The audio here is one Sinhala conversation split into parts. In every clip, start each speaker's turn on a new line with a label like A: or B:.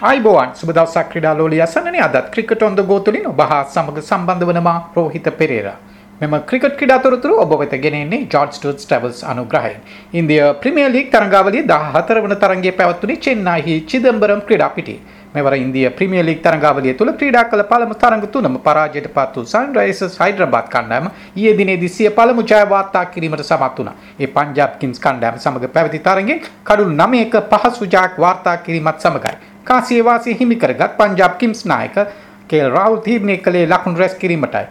A: අයිබෝවන් සුබ දවසක් ක්‍රීඩා ලෝලිය අසන්නනේ අදත් ක්‍රිකට් ඔන් ද ගෝ තුලින් ඔබ හා සමග සම්බන්ධ වන මා රෝහිත පෙරේරා. මෙම ක්‍රිකට් ක්‍රීඩා තොරතුරු ඔබ වෙත ගෙනෙන්නේ ජෝර්ජ් ටර්ස් ට්‍රැවල්ස් අනුග්‍රහයෙන්. ඉන්දිය ප්‍රීමියර් ලීග් තරඟාවලියේ 14 වන තරඟය පැවැත්වුණේ චෙන්නයිහි චිදම්බරම් ක්‍රීඩා පිටියේ. මෙවර ඉන්දිය ප්‍රීමියර් ලීග් තරඟාවලිය තුල ක්‍රීඩා කළ පළමු තරඟ තුනම පරාජයට පත් වූ සන්රයිසර්ස් හයිඩ්‍රබාද් කණ්ඩායම ඊයේ දිනේදී සිය පළමු ජය වාර්තා කිරීමට සමත් වුණා. ඒ පංජාබ් කිංස් කණ්ඩායම සමග පැවති තරඟෙන් කඩුළු 9ක පහසු ජයක් වාර්තා කිරීමත් සමගයි. කාසිය වාසිය හිමි කරගත් පංජාබ් කිම්ස් නායක කේල් රාහුල් තීරණය කළේ ලකුණු රැස් කිරීමටයි.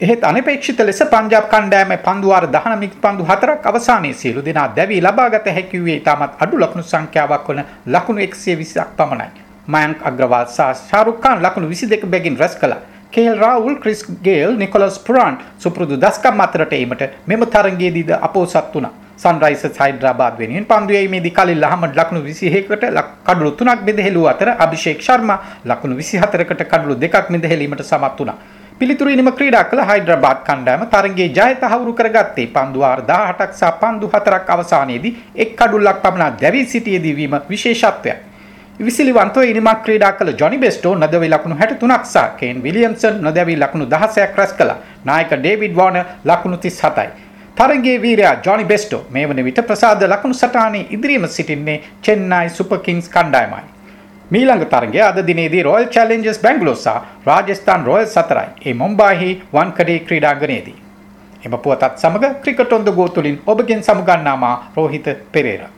A: එහෙත් අනපේක්ෂිත ලෙස පංජාබ් කණ්ඩායමේ පන්දු වාර 19 පන්දු හතරක් අවසානයේ සියලු දෙනා දැවි ලබාගත හැකි වූයේ ඉතාමත් අඩු ලකුණු සංඛ්‍යාවක් වන ලකුණු 120ක් පමණයි. මයන්ක් අග්‍රවාල් සහ ශාරුක් ખાන් ලකුණු 22 බැගින් රැස් කළා. KL Rahul Chris Gayle Nicholas Pooran සුපුරුදු දස්කම් අතරට ඒමට මෙම තරගයේදීද අපෝසත් වුණා. සන්රයිසර්ස් හයිඩ්‍රාබාද් වෙනුවෙන් පන්දු යීමේදී කලිල් අහමඩ් ලකුණු 21කට කඩලු 3ක් බෙදහෙළුව අතර අභිෂේක් ශර්මා ලකුණු 24කට කඩලු 2ක් බෙදහෙලීමට සමත් වුණා. පිළිතුරු ඉනිම ක්‍රීඩා කළ හයිඩ්‍රාබාද් කණ්ඩායම තරගයේ ජය තහවුරු කරගත්තේ පන්දු වාර 18ක් සහ පන්දු 4ක් අවසානයේදී එක් කඩුල්ලක් පමණ දැවී සිටියේදී වීම විශේෂත්වයක්. විසිලිවන්තව ඉනිමක් ක්‍රීඩා කළ ජොනි බෙස්ටෝ නොදැවි ලකුණු 63ක් සහ කේන් විලියම්සන් නොදැවි ලකුණු 16ක් රැස් කළා. නායක ඩේවිඩ් වෝනර් ලකුණු 37යි. තරගයේ වීරයා ජොනි බෙස්ටෝ මේ වන විට ප්‍රසාද ලකුණු සටහනේ ඉදිරියම සිටින්නේ චෙන්නයි සුපර් කිංස් කණ්ඩායමයි. මීළඟ තරගය අද දිනේදී රොයල් චැලෙන්ජර්ස් බැංගලෝර් සහ රාජස්ථාන් රොයල්ස් අතරයි. ඒ මුම්බායිහි වන්කඩේ ක්‍රීඩාංගණයේදී. එම පුවතත් සමග ක්‍රිකට් ඔන් ද ගෝ තුලින් ඔබගෙන් සමුගන්නා මා රෝහිත පෙරේරා